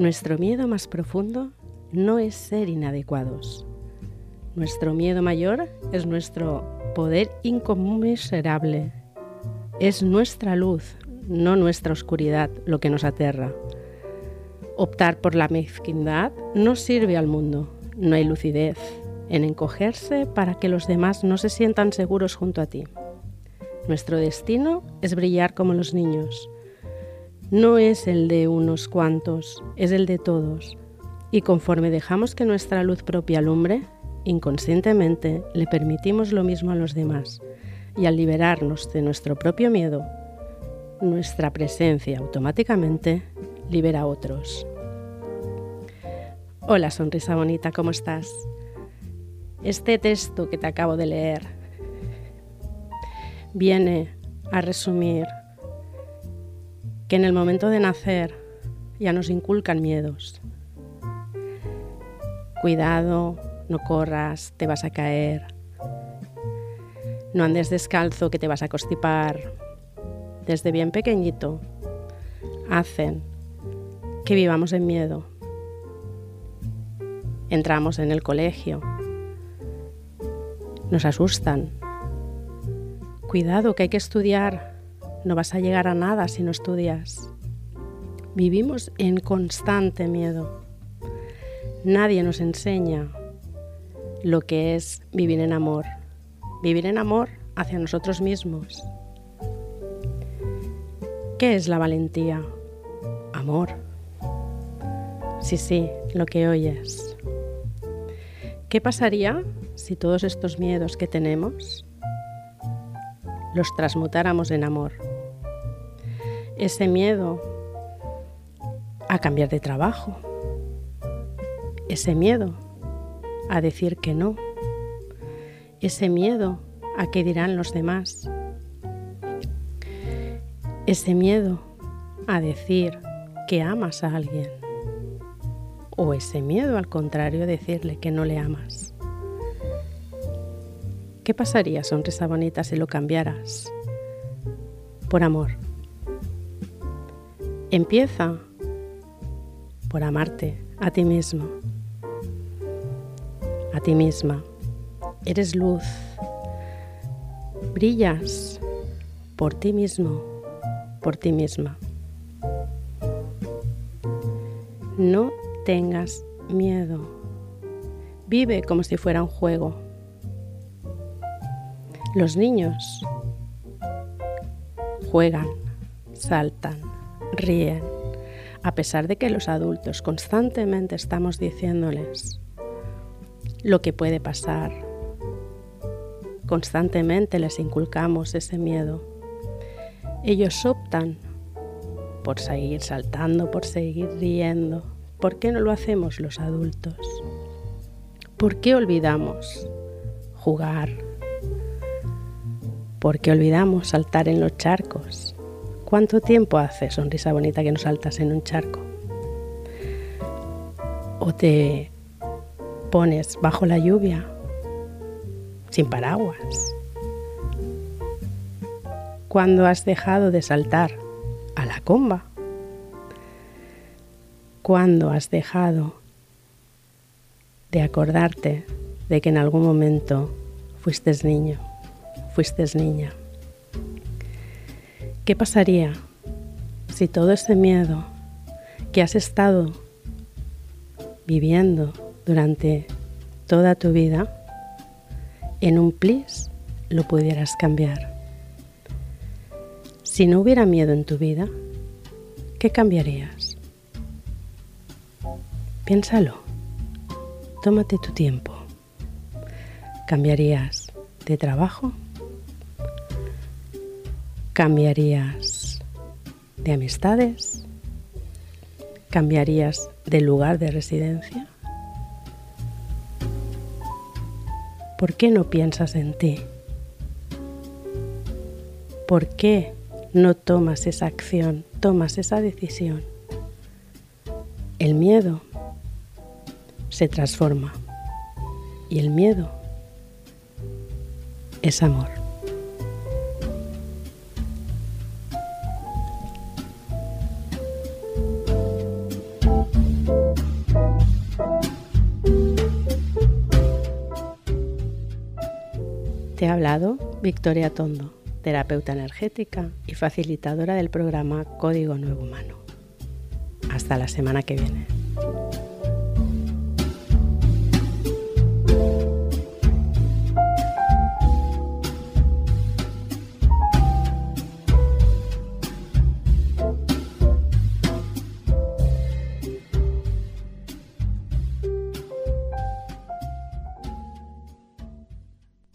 Nuestro miedo más profundo no es ser inadecuados. Nuestro miedo mayor es nuestro poder inconmensurable. Es nuestra luz, no nuestra oscuridad, lo que nos aterra. Optar por la mezquindad no sirve al mundo. No hay lucidez en encogerse para que los demás no se sientan seguros junto a ti. Nuestro destino es brillar como los niños, no es el de unos cuantos, es el de todos. Y conforme dejamos que nuestra luz propia alumbre, inconscientemente le permitimos lo mismo a los demás. Y al liberarnos de nuestro propio miedo, nuestra presencia automáticamente libera a otros. Hola, sonrisa bonita, ¿cómo estás? Este texto que te acabo de leer viene a resumir que en el momento de nacer ya nos inculcan miedos. Cuidado, no corras, te vas a caer. No andes descalzo que te vas a constipar. Desde bien pequeñito hacen que vivamos en miedo. Entramos en el colegio. Nos asustan. Cuidado que hay que estudiar no vas a llegar a nada si no estudias. Vivimos en constante miedo. Nadie nos enseña lo que es vivir en amor. Vivir en amor hacia nosotros mismos. ¿Qué es la valentía? Amor. Sí, sí, lo que oyes. ¿Qué pasaría si todos estos miedos que tenemos los transmutáramos en amor? ese miedo a cambiar de trabajo, ese miedo a decir que no, ese miedo a qué dirán los demás, ese miedo a decir que amas a alguien o ese miedo al contrario decirle que no le amas. ¿Qué pasaría, sonrisa bonita, si lo cambiaras por amor? Empieza por amarte a ti mismo, a ti misma. Eres luz, brillas por ti mismo, por ti misma. No tengas miedo. Vive como si fuera un juego. Los niños juegan, saltan, ríen, a pesar de que los adultos constantemente estamos diciéndoles lo que puede pasar. Constantemente les inculcamos ese miedo. Ellos optan por seguir saltando, por seguir riendo. ¿Por qué no lo hacemos los adultos? ¿Por qué olvidamos jugar? ¿Por qué olvidamos saltar en los charcos? ¿Cuánto tiempo hace, sonrisa bonita, que no saltas en un charco? ¿O te pones bajo la lluvia, sin paraguas? ¿Cuándo has dejado de saltar a la comba? ¿Cuándo has dejado de acordarte de que en algún momento fuiste niño, fuiste niña? ¿Qué pasaría si todo ese miedo que has estado viviendo durante toda tu vida, en un plis lo pudieras cambiar? Si no hubiera miedo en tu vida, ¿qué cambiarías? Piénsalo. Tómate tu tiempo. ¿Cambiarías de trabajo? ¿Cambiarías de amistades? ¿Cambiarías de lugar de residencia? ¿Por qué no piensas en ti? ¿Por qué no tomas esa acción, tomas esa decisión? El miedo se transforma y el miedo es amor. Te ha hablado Victoria Tondo, terapeuta energética y facilitadora del programa Código Nuevo Humano. Hasta la semana que viene.